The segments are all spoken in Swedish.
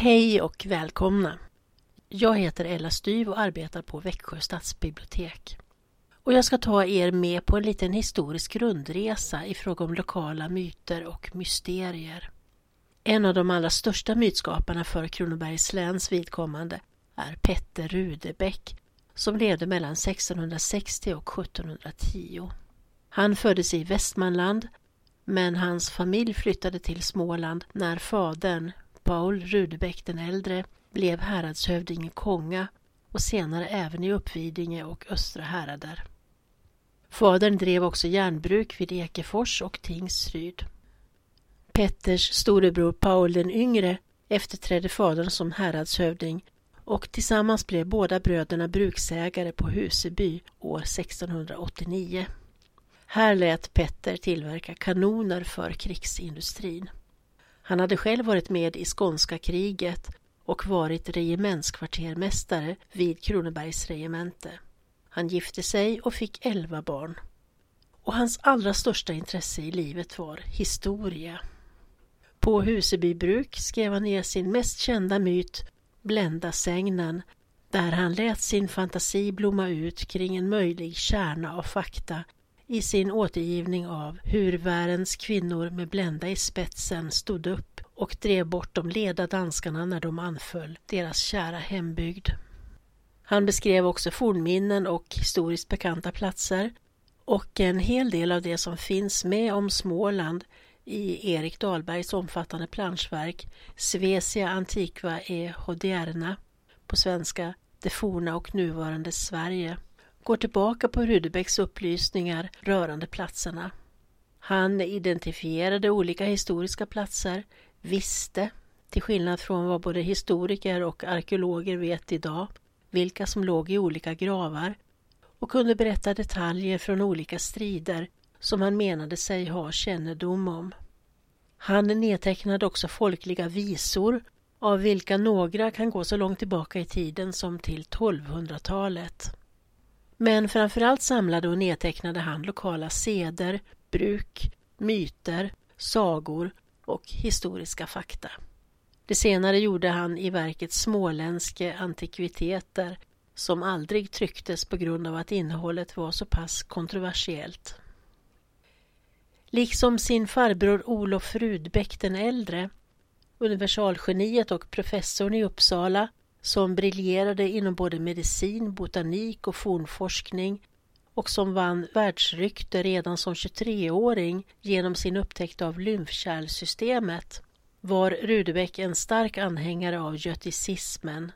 Hej och välkomna! Jag heter Ella Styv och arbetar på Växjö stadsbibliotek. Och jag ska ta er med på en liten historisk rundresa i fråga om lokala myter och mysterier. En av de allra största mytskaparna för Kronobergs läns vidkommande är Petter Rudebeck som levde mellan 1660 och 1710. Han föddes i Västmanland men hans familj flyttade till Småland när fadern, Paul Rudebeck den äldre, blev häradshövding i Konga och senare även i Uppvidinge och Östra härader. Fadern drev också järnbruk vid Ekefors och Tingsryd. Petters storebror Paul den yngre efterträdde fadern som häradshövding och tillsammans blev båda bröderna bruksägare på Huseby år 1689. Här lät Petter tillverka kanoner för krigsindustrin. Han hade själv varit med i skånska kriget och varit regementskvartermästare vid Kronobergs regemente. Han gifte sig och fick elva barn. Och hans allra största intresse i livet var historia. På Huseby bruk skrev han ner sin mest kända myt Bländasägnen där han lät sin fantasi blomma ut kring en möjlig kärna av fakta i sin återgivning av hur världens kvinnor med Blenda i spetsen stod upp och drev bort de leda danskarna när de anföll deras kära hembygd. Han beskrev också fornminnen och historiskt bekanta platser och en hel del av det som finns med om Småland i Erik Dahlbergs omfattande planschverk Svesia Antiqua e Hodierna på svenska Det forna och nuvarande Sverige går tillbaka på Rudebecks upplysningar rörande platserna. Han identifierade olika historiska platser, visste, till skillnad från vad både historiker och arkeologer vet idag, vilka som låg i olika gravar och kunde berätta detaljer från olika strider som han menade sig ha kännedom om. Han nedtecknade också folkliga visor av vilka några kan gå så långt tillbaka i tiden som till 1200-talet. Men framförallt samlade och nedtecknade han lokala seder, bruk, myter, sagor och historiska fakta. Det senare gjorde han i verket Småländske antikviteter som aldrig trycktes på grund av att innehållet var så pass kontroversiellt. Liksom sin farbror Olof Rudbeck den äldre, universalgeniet och professorn i Uppsala som briljerade inom både medicin, botanik och fornforskning och som vann världsrykte redan som 23-åring genom sin upptäckt av lymfkärlsystemet var Rudebeck en stark anhängare av göticismen,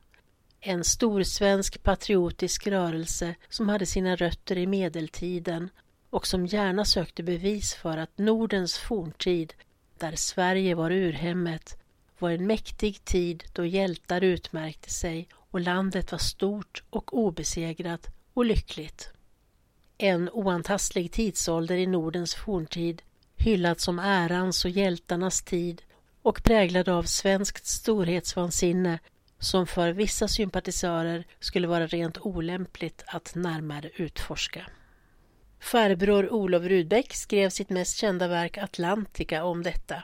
en storsvensk patriotisk rörelse som hade sina rötter i medeltiden och som gärna sökte bevis för att Nordens forntid, där Sverige var urhemmet, var en mäktig tid då hjältar utmärkte sig och landet var stort och obesegrat och lyckligt. En oantastlig tidsålder i Nordens forntid, hyllad som ärans och hjältarnas tid och präglad av svenskt storhetsvansinne som för vissa sympatisörer skulle vara rent olämpligt att närmare utforska. Farbror Olof Rudbeck skrev sitt mest kända verk Atlantica om detta.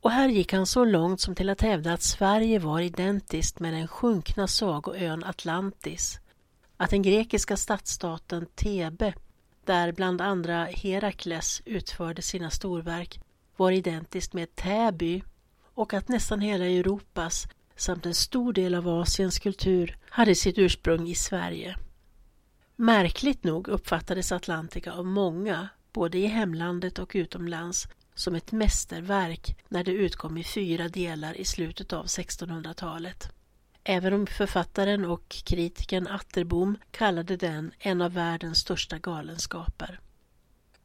Och här gick han så långt som till att hävda att Sverige var identiskt med den sjunkna sagoön Atlantis. Att den grekiska stadsstaten Thebe, där bland andra Herakles utförde sina storverk, var identiskt med Täby och att nästan hela Europas samt en stor del av Asiens kultur hade sitt ursprung i Sverige. Märkligt nog uppfattades Atlantica av många, både i hemlandet och utomlands, som ett mästerverk när det utkom i fyra delar i slutet av 1600-talet. Även om författaren och kritikern Atterbom kallade den en av världens största galenskaper.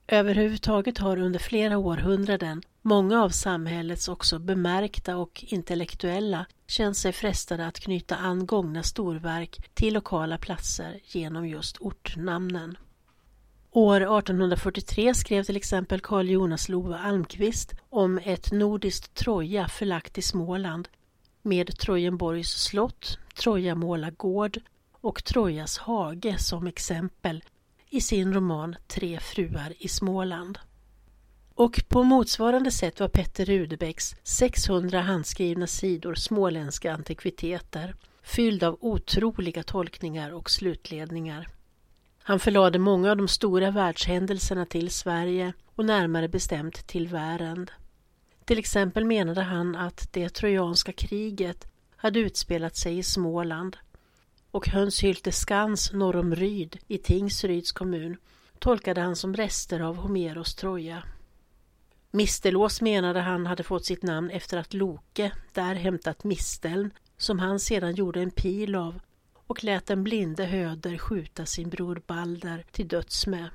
Överhuvudtaget har under flera århundraden många av samhällets också bemärkta och intellektuella känt sig frestade att knyta an gångna storverk till lokala platser genom just ortnamnen. År 1843 skrev till exempel Carl Jonas Love Almqvist om ett nordiskt Troja förlagt i Småland med Trojenborgs slott, Trojamåla gård och Trojas hage som exempel i sin roman Tre fruar i Småland. Och på motsvarande sätt var Petter Rudebecks 600 handskrivna sidor småländska antikviteter fylld av otroliga tolkningar och slutledningar. Han förlade många av de stora världshändelserna till Sverige och närmare bestämt till Värend. Till exempel menade han att det trojanska kriget hade utspelat sig i Småland och Hönshylte skans norr om Ryd i Tingsryds kommun tolkade han som rester av Homeros Troja. Mistelås menade han hade fått sitt namn efter att Loke där hämtat misteln som han sedan gjorde en pil av och lät den blinde Höder skjuta sin bror Balder till döds med.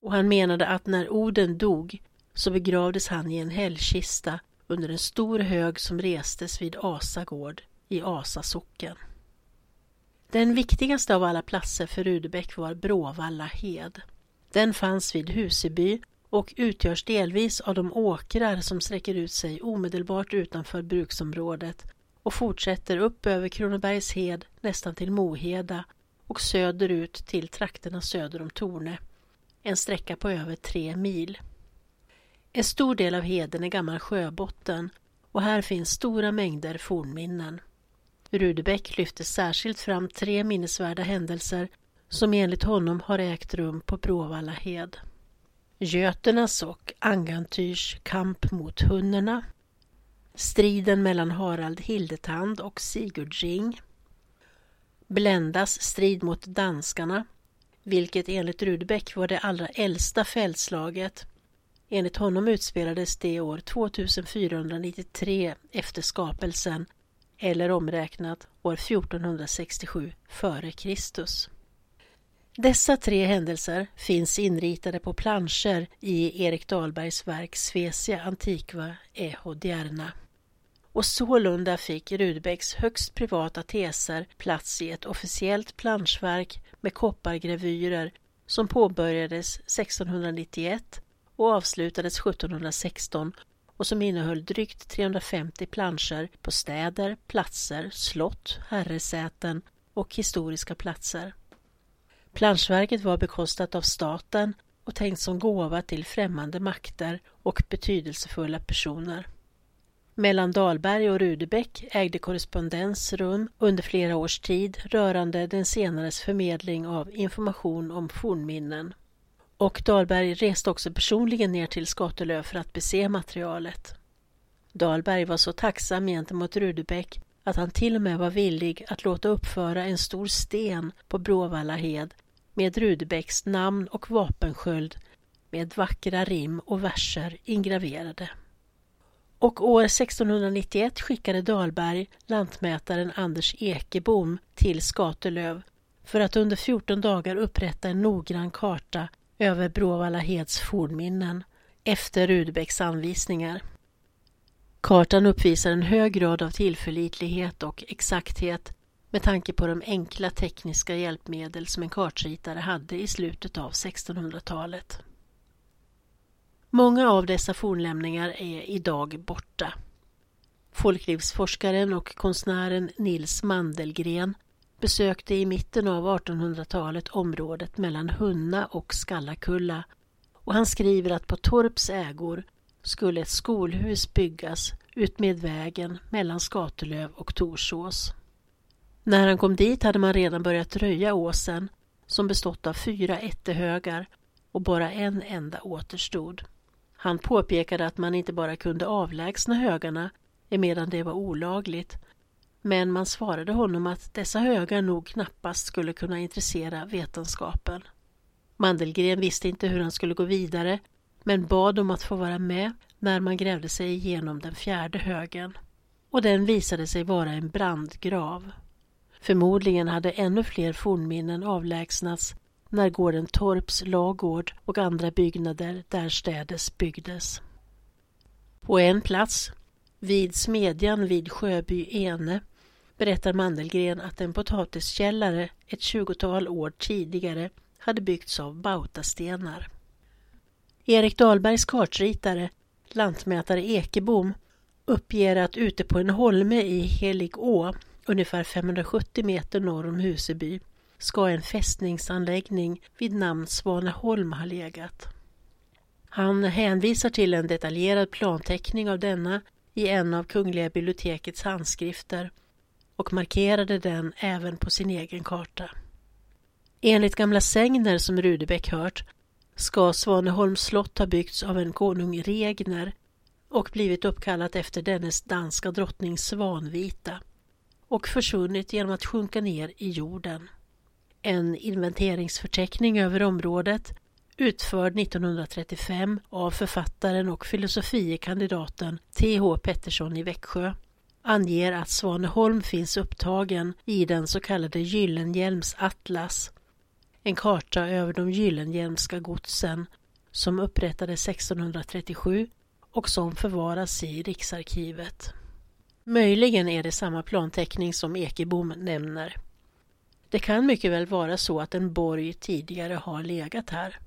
Och han menade att när Oden dog så begravdes han i en hällkista under en stor hög som restes vid Asagård i Asa socken. Den viktigaste av alla platser för Rudebäck var Bråvalla hed. Den fanns vid Huseby och utgörs delvis av de åkrar som sträcker ut sig omedelbart utanför bruksområdet och fortsätter upp över Kronobergs hed nästan till Moheda och söderut till trakterna söder om Torne. En sträcka på över tre mil. En stor del av heden är gammal sjöbotten och här finns stora mängder fornminnen. Rudebäck lyfter särskilt fram tre minnesvärda händelser som enligt honom har ägt rum på Bråvalla hed. Göternas och Angantyrs kamp mot hunnerna, striden mellan Harald Hildetand och Sigurd Ring, Bländas strid mot danskarna, vilket enligt Rudbeck var det allra äldsta fältslaget. Enligt honom utspelades det år 2493 efter skapelsen eller omräknat år 1467 f.Kr. Dessa tre händelser finns inritade på planscher i Erik Dahlbergs verk Svesia Antiqua e Hodierna. Och sålunda fick Rudbecks högst privata teser plats i ett officiellt planschverk med koppargravyrer som påbörjades 1691 och avslutades 1716 och som innehöll drygt 350 planscher på städer, platser, slott, herresäten och historiska platser. Planschverket var bekostat av staten och tänkt som gåva till främmande makter och betydelsefulla personer. Mellan Dahlberg och Rudebäck ägde korrespondens rum under flera års tid rörande den senares förmedling av information om fornminnen. Och Dahlberg reste också personligen ner till Skatelöv för att bese materialet. Dahlberg var så tacksam gentemot Rudebäck att han till och med var villig att låta uppföra en stor sten på Bråvalla hed med Rudebecks namn och vapensköld med vackra rim och verser ingraverade. Och år 1691 skickade Dahlberg lantmätaren Anders Ekebom till Skatelöv för att under 14 dagar upprätta en noggrann karta över Bråvalla Heds fornminnen efter Rudbecks anvisningar. Kartan uppvisar en hög grad av tillförlitlighet och exakthet med tanke på de enkla tekniska hjälpmedel som en kartritare hade i slutet av 1600-talet. Många av dessa fornlämningar är idag borta. Folklivsforskaren och konstnären Nils Mandelgren besökte i mitten av 1800-talet området mellan Hunna och Skallakulla och han skriver att på Torps ägor skulle ett skolhus byggas utmed vägen mellan Skatelöv och Torsås. När han kom dit hade man redan börjat röja åsen som bestått av fyra ättehögar och bara en enda återstod. Han påpekade att man inte bara kunde avlägsna högarna emedan det var olagligt men man svarade honom att dessa högar nog knappast skulle kunna intressera vetenskapen. Mandelgren visste inte hur han skulle gå vidare men bad om att få vara med när man grävde sig igenom den fjärde högen. Och den visade sig vara en brandgrav. Förmodligen hade ännu fler fornminnen avlägsnats när gården Torps lagård och andra byggnader därstädes byggdes. På en plats, vid smedjan vid Sjöby Ene, berättar Mandelgren att en potatiskällare ett tjugotal år tidigare hade byggts av bautastenar. Erik Dahlbergs kartritare, lantmätare Ekebom, uppger att ute på en holme i Heligå ungefär 570 meter norr om Huseby, ska en fästningsanläggning vid namn Svaneholm ha legat. Han hänvisar till en detaljerad planteckning av denna i en av Kungliga bibliotekets handskrifter och markerade den även på sin egen karta. Enligt gamla sägner som Rudebeck hört ska Svaneholms slott ha byggts av en konung Regner och blivit uppkallat efter dennes danska drottning Svanvita och försvunnit genom att sjunka ner i jorden. En inventeringsförteckning över området utförd 1935 av författaren och filosofiekandidaten T.H. Pettersson i Växjö anger att Svaneholm finns upptagen i den så kallade Gyllenhielms atlas, en karta över de Gyllenhielmska godsen som upprättades 1637 och som förvaras i Riksarkivet. Möjligen är det samma planteckning som Ekebom nämner. Det kan mycket väl vara så att en borg tidigare har legat här.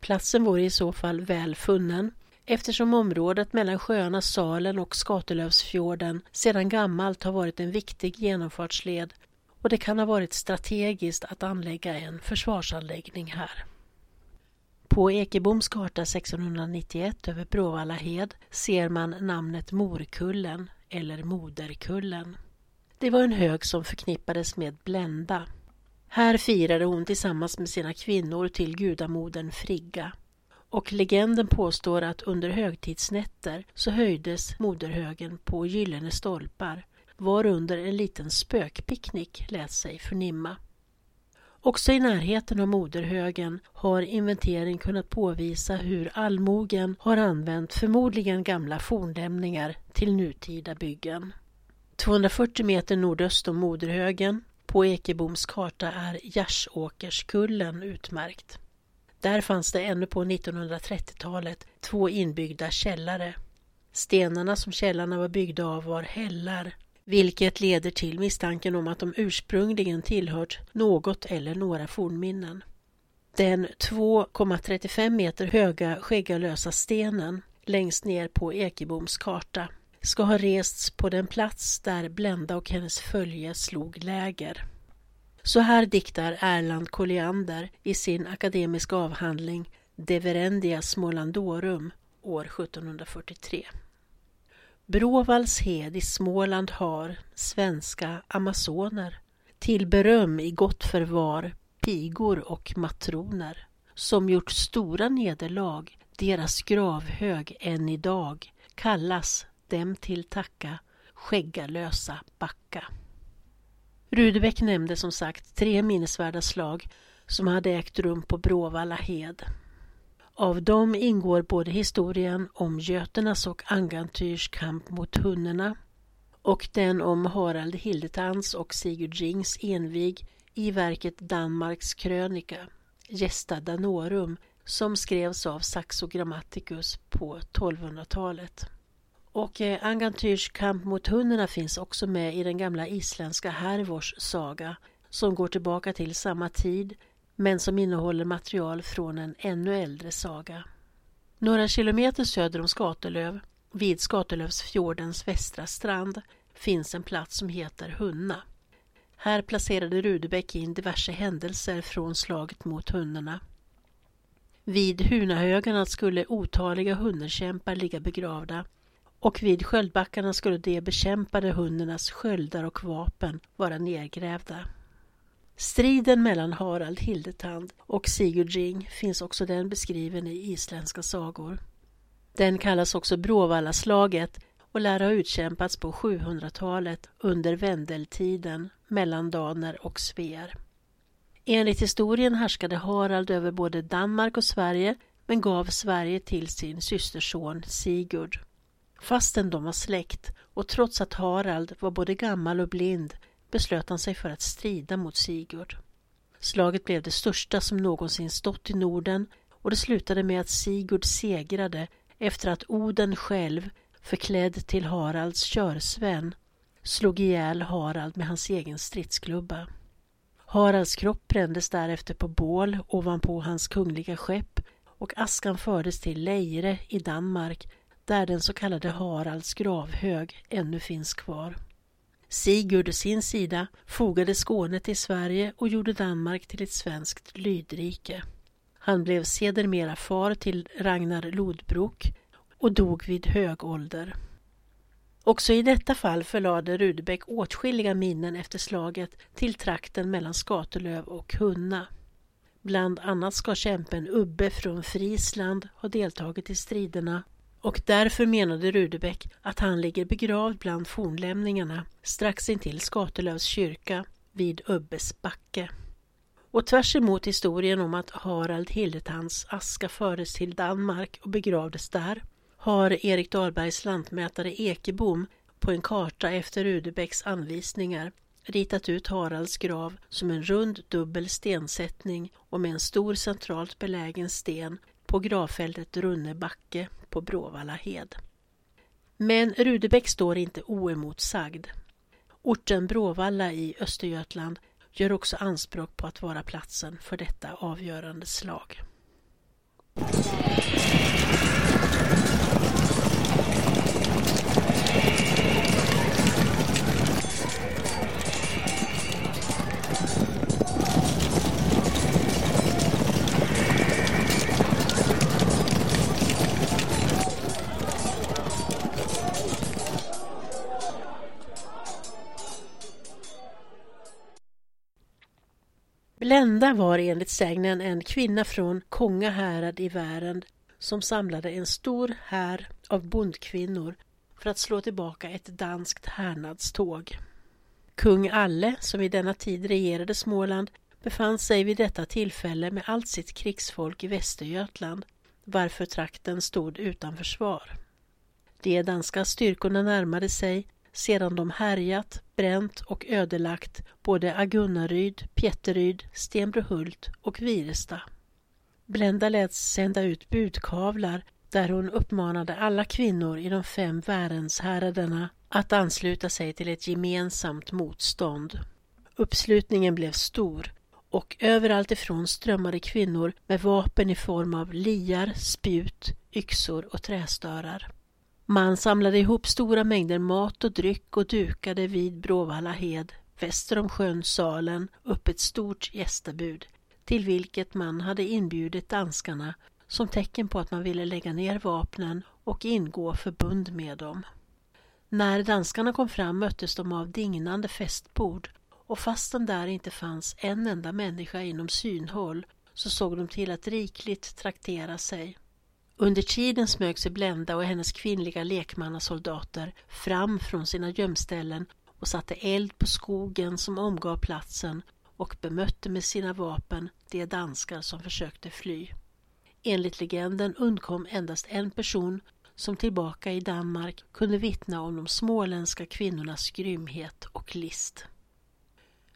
Platsen vore i så fall väl funnen eftersom området mellan sjöarna Salen och Skatelövsfjorden sedan gammalt har varit en viktig genomfartsled och det kan ha varit strategiskt att anlägga en försvarsanläggning här. På Ekeboms karta 1691 över Bråvallahed ser man namnet Morkullen eller Moderkullen. Det var en hög som förknippades med Blenda. Här firade hon tillsammans med sina kvinnor till gudamodern Frigga. Och legenden påstår att under högtidsnätter så höjdes moderhögen på gyllene stolpar varunder en liten spökpicknick lät sig förnimma. Också i närheten av moderhögen har inventering kunnat påvisa hur allmogen har använt förmodligen gamla fornlämningar till nutida byggen. 240 meter nordöst om moderhögen på Ekeboms karta är Gärsåkerskullen utmärkt. Där fanns det ännu på 1930-talet två inbyggda källare. Stenarna som källarna var byggda av var hällar vilket leder till misstanken om att de ursprungligen tillhört något eller några fornminnen. Den 2,35 meter höga skäggalösa stenen längst ner på Ekeboms karta ska ha rests på den plats där Blenda och hennes följe slog läger. Så här diktar Erland Colliander i sin akademiska avhandling De Verendia Smålandorum år 1743. Bråvalls hed i Småland har svenska amazoner till beröm i gott förvar pigor och matroner som gjort stora nederlag deras gravhög än idag kallas dem till tacka skäggalösa backa. Rudebeck nämnde som sagt tre minnesvärda slag som hade ägt rum på Bråvalla hed. Av dem ingår både historien om Göternas och Angantyrs kamp mot hunnerna och den om Harald Hildetands och Sigurd Rings envig i verket Danmarks krönika, Gesta Danorum, som skrevs av Saxo Grammaticus på 1200-talet. Och eh, Angantyrs kamp mot hunnerna finns också med i den gamla isländska Hervors saga som går tillbaka till samma tid men som innehåller material från en ännu äldre saga. Några kilometer söder om Skatelöv, vid Skatelövsfjordens västra strand, finns en plats som heter Hunna. Här placerade Rudebeck in diverse händelser från slaget mot hundarna. Vid Hunahögarna skulle otaliga hunnerkämpar ligga begravda och vid sköldbackarna skulle de bekämpade hundarnas sköldar och vapen vara nedgrävda. Striden mellan Harald Hildetand och Sigurd Ring finns också den beskriven i isländska sagor. Den kallas också Bråvallaslaget och lär ha utkämpats på 700-talet under vändeltiden mellan daner och svear. Enligt historien härskade Harald över både Danmark och Sverige men gav Sverige till sin systerson Sigurd. Fastän de var släkt och trots att Harald var både gammal och blind beslöt han sig för att strida mot Sigurd. Slaget blev det största som någonsin stått i Norden och det slutade med att Sigurd segrade efter att Oden själv, förklädd till Haralds körsvän, slog ihjäl Harald med hans egen stridsklubba. Haralds kropp brändes därefter på bål ovanpå hans kungliga skepp och askan fördes till Leire i Danmark där den så kallade Haralds gravhög ännu finns kvar. Sigurd å sin sida fogade Skåne till Sverige och gjorde Danmark till ett svenskt lydrike. Han blev sedermera far till Ragnar Lodbrok och dog vid hög ålder. Också i detta fall förlade Rudebeck åtskilliga minnen efter slaget till trakten mellan Skatelöv och Hunna. Bland annat ska kämpen Ubbe från Frisland ha deltagit i striderna och därför menade Rudebeck att han ligger begravd bland fornlämningarna strax intill Skatelövs kyrka vid Ubbes backe. Och tvärs emot historien om att Harald Hildetands aska fördes till Danmark och begravdes där har Erik Dahlbergs lantmätare Ekebom på en karta efter Rudebecks anvisningar ritat ut Haralds grav som en rund dubbel stensättning och med en stor centralt belägen sten på gravfältet Runne backe på Bråvalla hed. Men Rudebäck står inte oemotsagd. Orten Bråvalla i Östergötland gör också anspråk på att vara platsen för detta avgörande slag. Blenda var enligt sägnen en kvinna från Konga härad i Värend som samlade en stor här av bondkvinnor för att slå tillbaka ett danskt härnadståg. Kung Alle, som i denna tid regerade Småland, befann sig vid detta tillfälle med allt sitt krigsfolk i Västergötland, varför trakten stod utan försvar. De danska styrkorna närmade sig sedan de härjat, bränt och ödelagt både Agunnaryd, Pjätteryd, Stenbrohult och Viresta. Blenda lät sända ut budkavlar där hon uppmanade alla kvinnor i de fem Värendshäraderna att ansluta sig till ett gemensamt motstånd. Uppslutningen blev stor och överallt ifrån strömmade kvinnor med vapen i form av liar, spjut, yxor och trästörar. Man samlade ihop stora mängder mat och dryck och dukade vid Bråvalla hed väster om sjön Salen upp ett stort gästabud till vilket man hade inbjudit danskarna som tecken på att man ville lägga ner vapnen och ingå förbund med dem. När danskarna kom fram möttes de av dignande festbord och fastän där inte fanns en enda människa inom synhåll så såg de till att rikligt traktera sig. Under tiden smög sig Blenda och hennes kvinnliga lekmannasoldater fram från sina gömställen och satte eld på skogen som omgav platsen och bemötte med sina vapen de danskar som försökte fly. Enligt legenden undkom endast en person som tillbaka i Danmark kunde vittna om de småländska kvinnornas grymhet och list.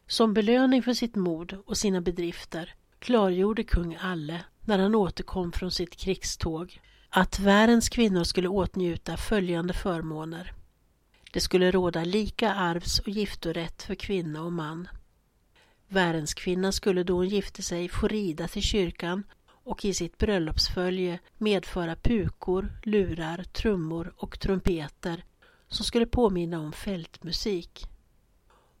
Som belöning för sitt mod och sina bedrifter klargjorde kung Alle när han återkom från sitt krigståg att världens kvinnor skulle åtnjuta följande förmåner. Det skulle råda lika arvs och giftorätt för kvinna och man. Värendskvinnan skulle då hon gifte sig få rida till kyrkan och i sitt bröllopsfölje medföra pukor, lurar, trummor och trumpeter som skulle påminna om fältmusik.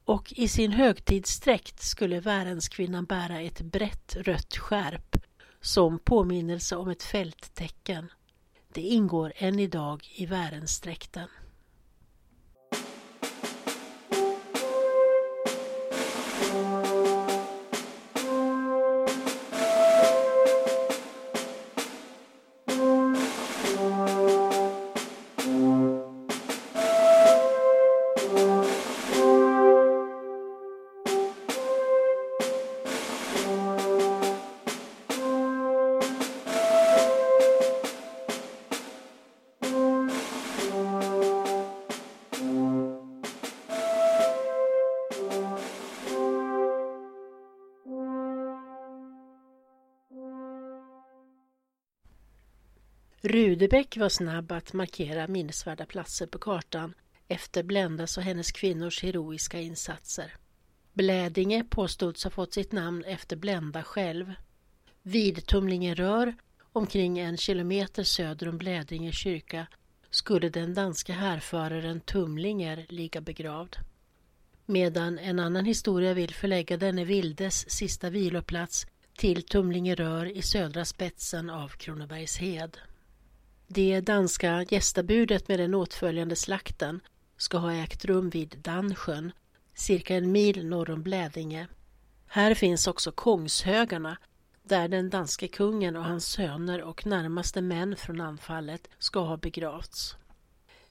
Och i sin högtidsdräkt skulle Värendskvinnan bära ett brett rött skärp som påminnelse om ett fälttecken. Det ingår än idag i Värensträkten. Rudebeck var snabb att markera minnesvärda platser på kartan efter Blendas och hennes kvinnors heroiska insatser. Blädinge påstods ha fått sitt namn efter Blenda själv. Vid Tumlingerör, omkring en kilometer söder om Blädinge kyrka, skulle den danska härföraren Tumlinger ligga begravd. Medan en annan historia vill förlägga denne vildes sista viloplats till Tumlingerör i södra spetsen av Kronobergshed. Det danska gästabudet med den åtföljande slakten ska ha ägt rum vid Dansjön, cirka en mil norr om Blädinge. Här finns också Kongshögarna, där den danske kungen och hans söner och närmaste män från anfallet ska ha begravts.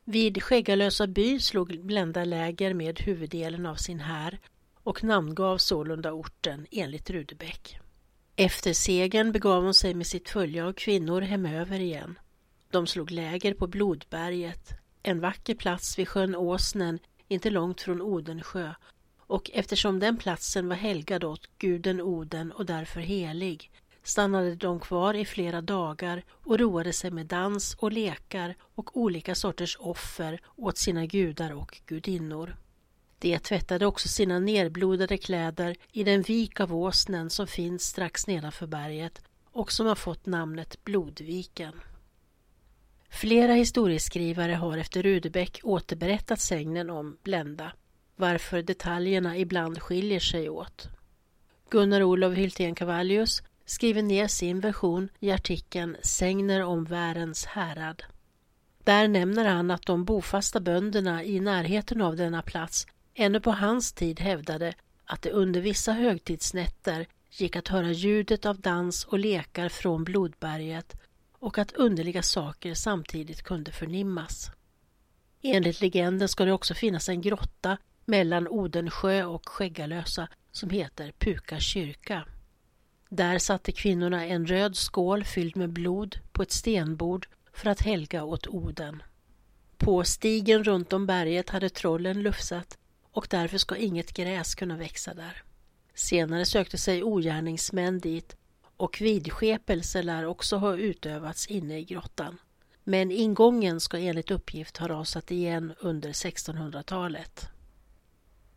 Vid Skäggalösa by slog Blenda läger med huvuddelen av sin här och namngav sålunda orten enligt Rudebeck. Efter segern begav hon sig med sitt följe av kvinnor hemöver igen. De slog läger på Blodberget, en vacker plats vid sjön Åsnen inte långt från Odensjö och eftersom den platsen var helgad åt guden Oden och därför helig stannade de kvar i flera dagar och roade sig med dans och lekar och olika sorters offer åt sina gudar och gudinnor. De tvättade också sina nerblodade kläder i den vik av Åsnen som finns strax nedanför berget och som har fått namnet Blodviken. Flera historieskrivare har efter Rudebeck återberättat sägnen om Blenda, varför detaljerna ibland skiljer sig åt. Gunnar Olof Hyltén Cavallius skriver ner sin version i artikeln Sägner om Värens härad. Där nämner han att de bofasta bönderna i närheten av denna plats ännu på hans tid hävdade att det under vissa högtidsnätter gick att höra ljudet av dans och lekar från Blodberget och att underliga saker samtidigt kunde förnimmas. Enligt legenden ska det också finnas en grotta mellan Odensjö och Skäggalösa som heter Puka kyrka. Där satte kvinnorna en röd skål fylld med blod på ett stenbord för att helga åt Oden. På stigen runt om berget hade trollen lufsat och därför ska inget gräs kunna växa där. Senare sökte sig ogärningsmän dit och vidskepelse lär också ha utövats inne i grottan. Men ingången ska enligt uppgift ha rasat igen under 1600-talet.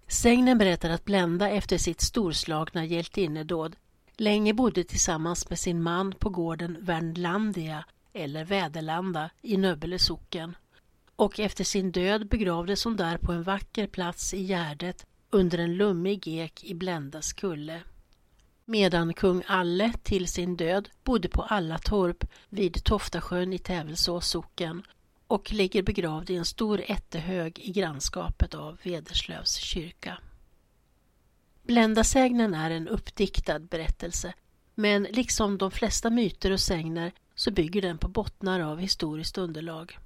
Sägnen berättar att Blenda efter sitt storslagna hjältinnedåd länge bodde tillsammans med sin man på gården Värnlandia eller Väderlanda i Nöbbele socken och efter sin död begravdes hon där på en vacker plats i Gärdet under en lummig ek i Bländas kulle. Medan kung Alle till sin död bodde på Allatorp vid Toftasjön i Tävelsås socken och ligger begravd i en stor ättehög i grannskapet av Vederslövs kyrka. Bländasägnen är en uppdiktad berättelse men liksom de flesta myter och sägner så bygger den på bottnar av historiskt underlag.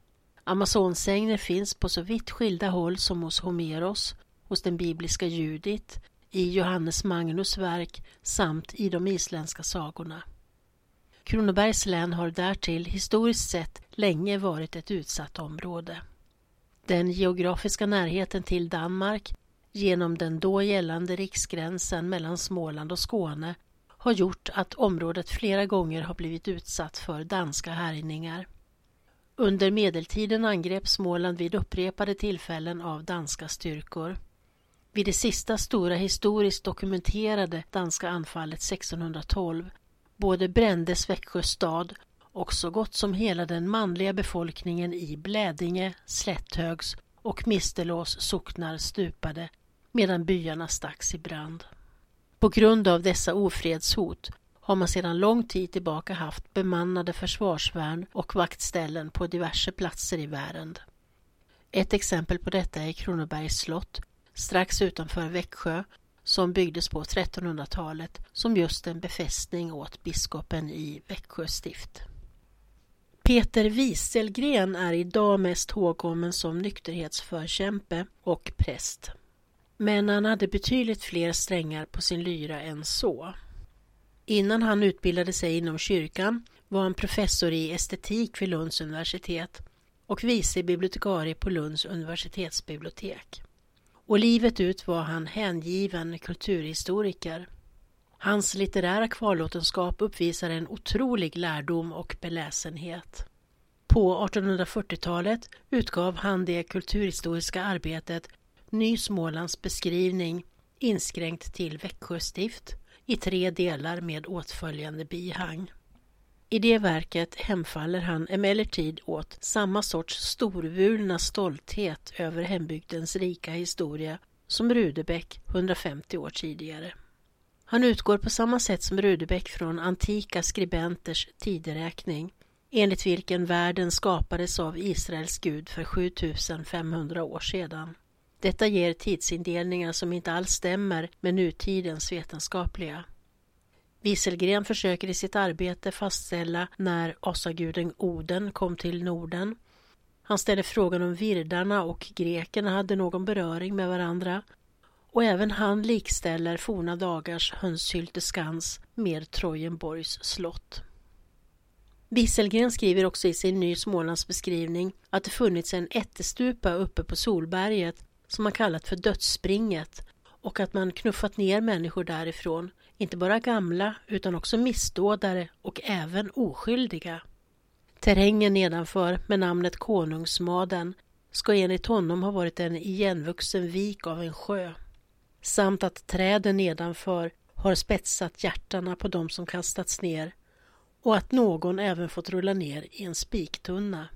Amazonsägner finns på så vitt skilda håll som hos Homeros, hos den bibliska Judit, i Johannes Magnus verk samt i de isländska sagorna. Kronobergs län har därtill historiskt sett länge varit ett utsatt område. Den geografiska närheten till Danmark genom den då gällande riksgränsen mellan Småland och Skåne har gjort att området flera gånger har blivit utsatt för danska härjningar. Under medeltiden angreps Småland vid upprepade tillfällen av danska styrkor. Vid det sista stora historiskt dokumenterade danska anfallet 1612 både brändes Växjö stad och så gott som hela den manliga befolkningen i Blädinge, Slätthögs och Mistelås socknar stupade medan byarna stacks i brand. På grund av dessa ofredshot har man sedan lång tid tillbaka haft bemannade försvarsvärn och vaktställen på diverse platser i Värend. Ett exempel på detta är Kronobergs slott strax utanför Växjö som byggdes på 1300-talet som just en befästning åt biskopen i Växjö stift. Peter Wieselgren är idag mest ihågkommen som nykterhetsförkämpe och präst. Men han hade betydligt fler strängar på sin lyra än så. Innan han utbildade sig inom kyrkan var han professor i estetik vid Lunds universitet och vice bibliotekarie på Lunds universitetsbibliotek. Och livet ut var han hängiven kulturhistoriker. Hans litterära kvarlåtenskap uppvisar en otrolig lärdom och beläsenhet. På 1840-talet utgav han det kulturhistoriska arbetet Ny Smålands beskrivning inskränkt till Växjö stift i tre delar med åtföljande bihang. I det verket hemfaller han emellertid åt samma sorts storvulna stolthet över hembygdens rika historia som Rudebeck 150 år tidigare. Han utgår på samma sätt som Rudebeck från antika skribenters tideräkning enligt vilken världen skapades av Israels gud för 7500 år sedan. Detta ger tidsindelningar som inte alls stämmer med nutidens vetenskapliga. Wieselgren försöker i sitt arbete fastställa när asaguden Oden kom till Norden. Han ställer frågan om virdarna och grekerna hade någon beröring med varandra och även han likställer forna dagars Hönshylte med Trojenborgs slott. Wieselgren skriver också i sin Ny Smålandsbeskrivning att det funnits en ättestupa uppe på Solberget som man kallat för Dödsspringet och att man knuffat ner människor därifrån, inte bara gamla utan också missdådare och även oskyldiga. Terrängen nedanför med namnet Konungsmaden ska enligt honom ha varit en igenvuxen vik av en sjö samt att träden nedanför har spetsat hjärtarna på dem som kastats ner och att någon även fått rulla ner i en spiktunna.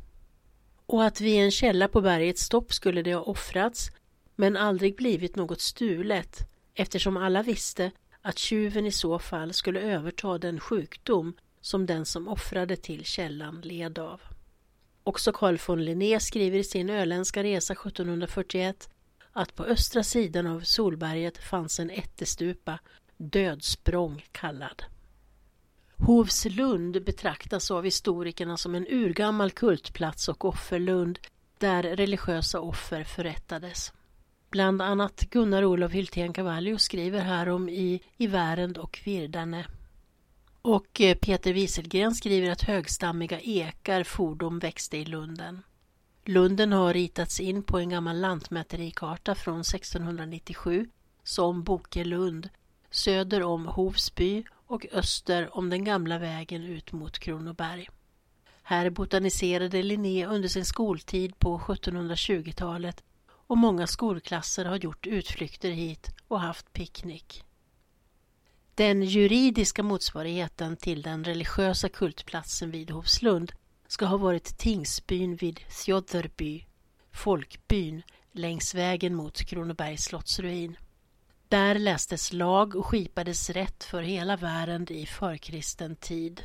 Och att vid en källa på bergets topp skulle det ha offrats men aldrig blivit något stulet eftersom alla visste att tjuven i så fall skulle överta den sjukdom som den som offrade till källan led av. Också Carl von Linné skriver i sin öländska resa 1741 att på östra sidan av Solberget fanns en ättestupa, Dödsprång kallad. Hovslund betraktas av historikerna som en urgammal kultplats och offerlund där religiösa offer förrättades. Bland annat Gunnar Olof Hyltén-Cavallius skriver härom i I Värend och Virdane. Och eh, Peter Wieselgren skriver att högstammiga ekar fordom växte i lunden. Lunden har ritats in på en gammal lantmäterikarta från 1697 som Bokelund söder om Hovsby och öster om den gamla vägen ut mot Kronoberg. Här botaniserade Linné under sin skoltid på 1720-talet och många skolklasser har gjort utflykter hit och haft picknick. Den juridiska motsvarigheten till den religiösa kultplatsen vid Hovslund ska ha varit tingsbyn vid Sjöderby, folkbyn längs vägen mot Kronobergs slottsruin. Där lästes lag och skipades rätt för hela världen i förkristen tid.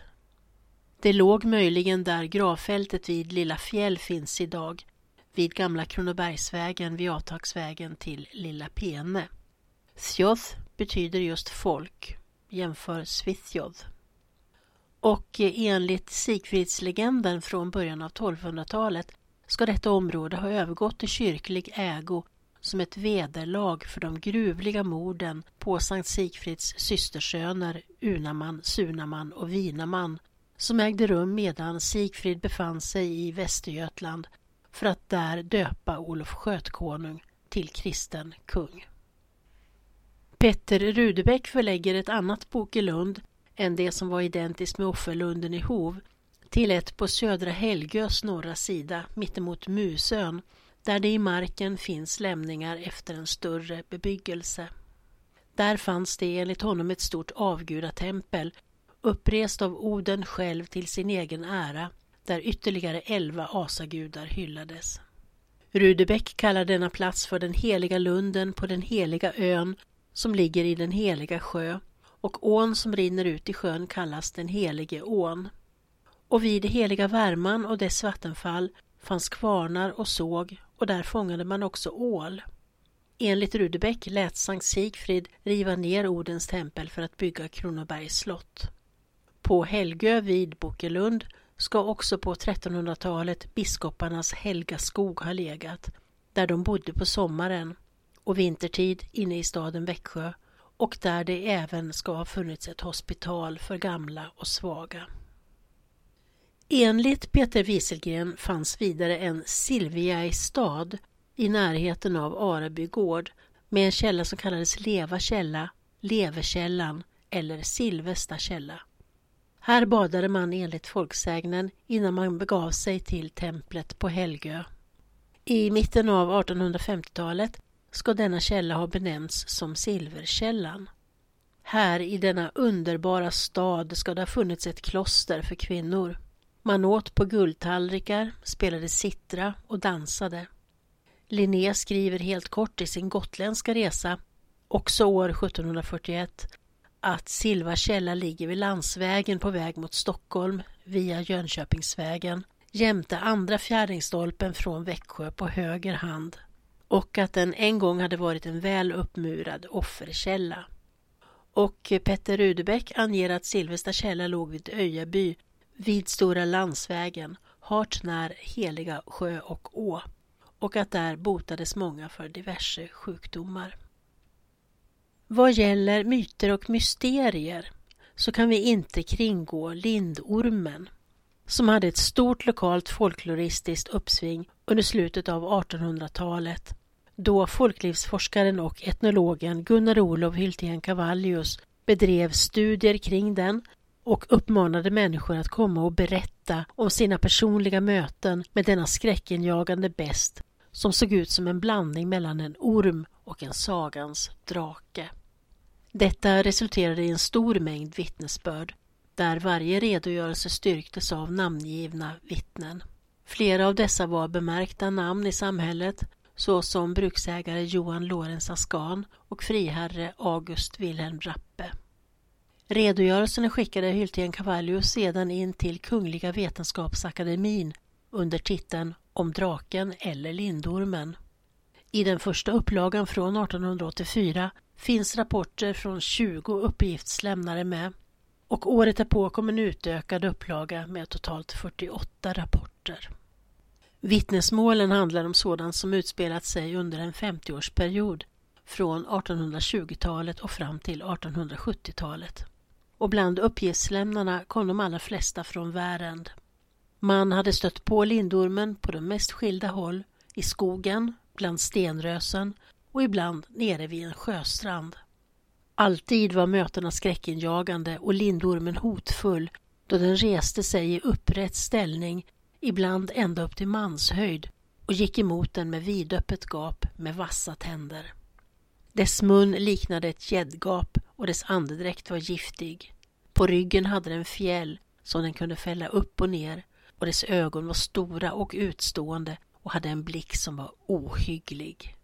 Det låg möjligen där gravfältet vid Lilla Fjäll finns idag, vid gamla Kronobergsvägen vid avtagsvägen till Lilla Pene. Sjoth betyder just folk, jämför Svithjoth. Och eh, enligt Sigfridslegenden från början av 1200-talet ska detta område ha övergått i kyrklig ägo som ett vederlag för de gruvliga morden på Sankt Sigfrids systersöner Unaman, Sunaman och Vinaman som ägde rum medan Sigfrid befann sig i Västergötland för att där döpa Olof Skötkonung till kristen kung. Petter Rudebeck förlägger ett annat Bokelund än det som var identiskt med Offerlunden i Hov till ett på södra Helgös norra sida mittemot Musön där det i marken finns lämningar efter en större bebyggelse. Där fanns det enligt honom ett stort avgudatempel upprest av Oden själv till sin egen ära där ytterligare elva asagudar hyllades. Rudebeck kallar denna plats för den heliga lunden på den heliga ön som ligger i den heliga sjö och ån som rinner ut i sjön kallas den helige ån. Och vid heliga Värman och dess vattenfall fanns kvarnar och såg och där fångade man också ål. Enligt Rudebeck lät Sankt Sigfrid riva ner Odens tempel för att bygga Kronobergs slott. På Helgö vid Bokelund ska också på 1300-talet biskoparnas helga skog ha legat, där de bodde på sommaren och vintertid inne i staden Växjö och där det även ska ha funnits ett hospital för gamla och svaga. Enligt Peter Wieselgren fanns vidare en Silviaistad i närheten av Areby gård med en källa som kallades Leva källa, Levekällan eller Silvesta källa. Här badade man enligt folksägnen innan man begav sig till templet på Helgö. I mitten av 1850-talet ska denna källa ha benämnts som Silverkällan. Här i denna underbara stad ska det ha funnits ett kloster för kvinnor. Man åt på guldtallrikar, spelade sittra och dansade. Linné skriver helt kort i sin gotländska resa, också år 1741, att Silva källa ligger vid landsvägen på väg mot Stockholm via Jönköpingsvägen jämte andra fjärdingsstolpen från Växjö på höger hand och att den en gång hade varit en väl uppmurad offerkälla. Och Petter Rudebeck anger att Silvesta källa låg vid Öjaby vid Stora landsvägen, hart när Heliga sjö och å och att där botades många för diverse sjukdomar. Vad gäller myter och mysterier så kan vi inte kringgå lindormen som hade ett stort lokalt folkloristiskt uppsving under slutet av 1800-talet då folklivsforskaren och etnologen Gunnar Olof Hyltén Cavallius bedrev studier kring den och uppmanade människor att komma och berätta om sina personliga möten med denna skräckenjagande best som såg ut som en blandning mellan en orm och en sagans drake. Detta resulterade i en stor mängd vittnesbörd där varje redogörelse styrktes av namngivna vittnen. Flera av dessa var bemärkta namn i samhället såsom bruksägare Johan Lorenz Askan och friherre August Wilhelm Rappe. Redogörelsen skickade Hyltén Cavallius sedan in till Kungliga Vetenskapsakademin under titeln Om draken eller lindormen. I den första upplagan från 1884 finns rapporter från 20 uppgiftslämnare med och året därpå kom en utökad upplaga med totalt 48 rapporter. Vittnesmålen handlar om sådant som utspelat sig under en 50-årsperiod från 1820-talet och fram till 1870-talet. Och bland uppgiftslämnarna kom de allra flesta från Värend. Man hade stött på lindormen på de mest skilda håll, i skogen, bland stenrösen och ibland nere vid en sjöstrand. Alltid var mötena skräckinjagande och lindormen hotfull då den reste sig i upprätt ställning, ibland ända upp till manshöjd och gick emot den med vidöppet gap med vassa tänder. Dess mun liknade ett gäddgap och dess andedräkt var giftig. På ryggen hade den fjäll som den kunde fälla upp och ner och dess ögon var stora och utstående och hade en blick som var ohygglig.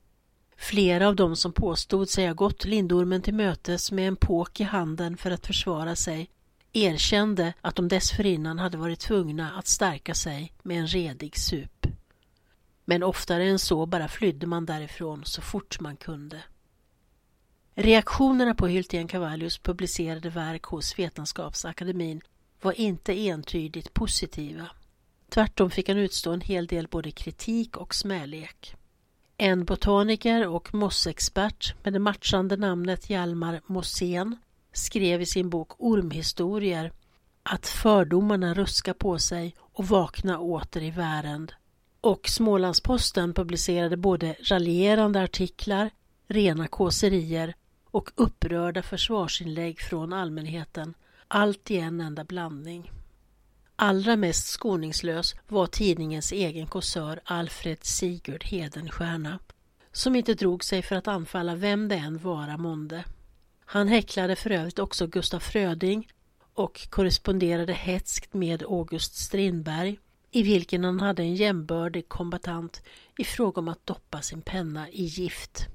Flera av dem som påstod sig ha gått lindormen till mötes med en påk i handen för att försvara sig erkände att de dessförinnan hade varit tvungna att stärka sig med en redig sup. Men oftare än så bara flydde man därifrån så fort man kunde. Reaktionerna på Hyltén Cavallius publicerade verk hos Vetenskapsakademin var inte entydigt positiva. Tvärtom fick han utstå en hel del både kritik och smälek. En botaniker och mossexpert med det matchande namnet Hjalmar Mossén skrev i sin bok Ormhistorier att fördomarna ruska på sig och vakna åter i värend. Och Smålandsposten publicerade både raljerande artiklar, rena kåserier och upprörda försvarsinlägg från allmänheten, allt i en enda blandning. Allra mest skoningslös var tidningens egen kåsör Alfred Sigurd Hedenstierna som inte drog sig för att anfalla vem det än vara månde. Han häcklade för övrigt också Gustaf Fröding och korresponderade hetskt med August Strindberg i vilken han hade en jämbördig kombatant i fråga om att doppa sin penna i gift.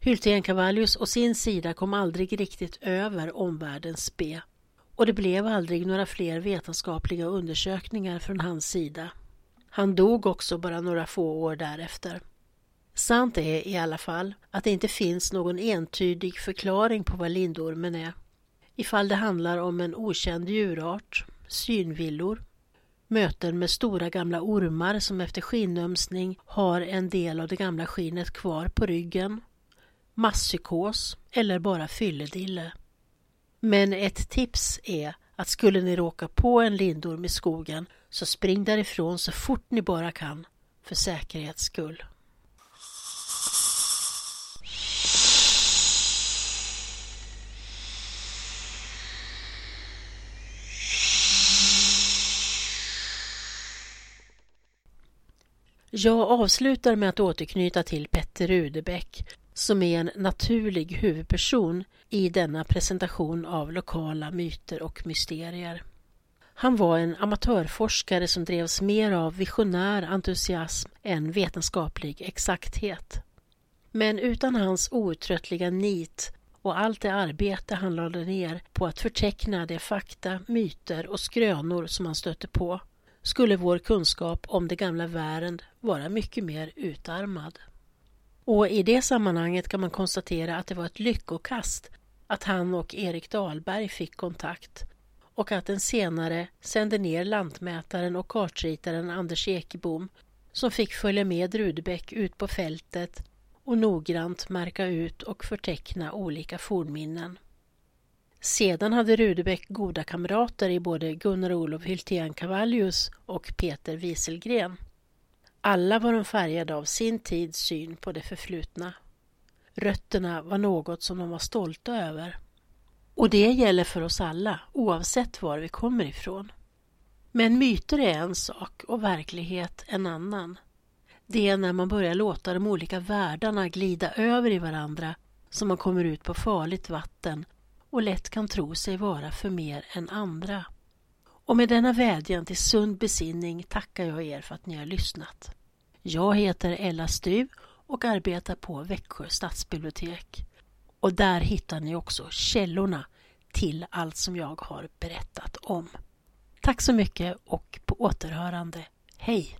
Hyltén Cavallius å sin sida kom aldrig riktigt över omvärldens spe och det blev aldrig några fler vetenskapliga undersökningar från hans sida. Han dog också bara några få år därefter. Sant är i alla fall att det inte finns någon entydig förklaring på vad lindormen är. Ifall det handlar om en okänd djurart, synvillor, möten med stora gamla ormar som efter skinnömsning har en del av det gamla skinnet kvar på ryggen, masspsykos eller bara fylledille. Men ett tips är att skulle ni råka på en lindorm i skogen så spring därifrån så fort ni bara kan, för säkerhets skull. Jag avslutar med att återknyta till Petter Rudebeck som är en naturlig huvudperson i denna presentation av lokala myter och mysterier. Han var en amatörforskare som drevs mer av visionär entusiasm än vetenskaplig exakthet. Men utan hans outtröttliga nit och allt det arbete han lade ner på att förteckna de fakta, myter och skrönor som han stötte på skulle vår kunskap om det gamla världen vara mycket mer utarmad. Och i det sammanhanget kan man konstatera att det var ett lyckokast att han och Erik Dahlberg fick kontakt och att den senare sände ner lantmätaren och kartritaren Anders Ekebom som fick följa med Rudbeck ut på fältet och noggrant märka ut och förteckna olika fornminnen. Sedan hade Rudebeck goda kamrater i både Gunnar Olof Hyltén Cavallius och Peter Wieselgren. Alla var de färgade av sin tids syn på det förflutna. Rötterna var något som de var stolta över. Och det gäller för oss alla, oavsett var vi kommer ifrån. Men myter är en sak och verklighet en annan. Det är när man börjar låta de olika världarna glida över i varandra som man kommer ut på farligt vatten och lätt kan tro sig vara för mer än andra. Och med denna vädjan till sund besinning tackar jag er för att ni har lyssnat. Jag heter Ella Stuv och arbetar på Växjö stadsbibliotek. Och där hittar ni också källorna till allt som jag har berättat om. Tack så mycket och på återhörande. Hej!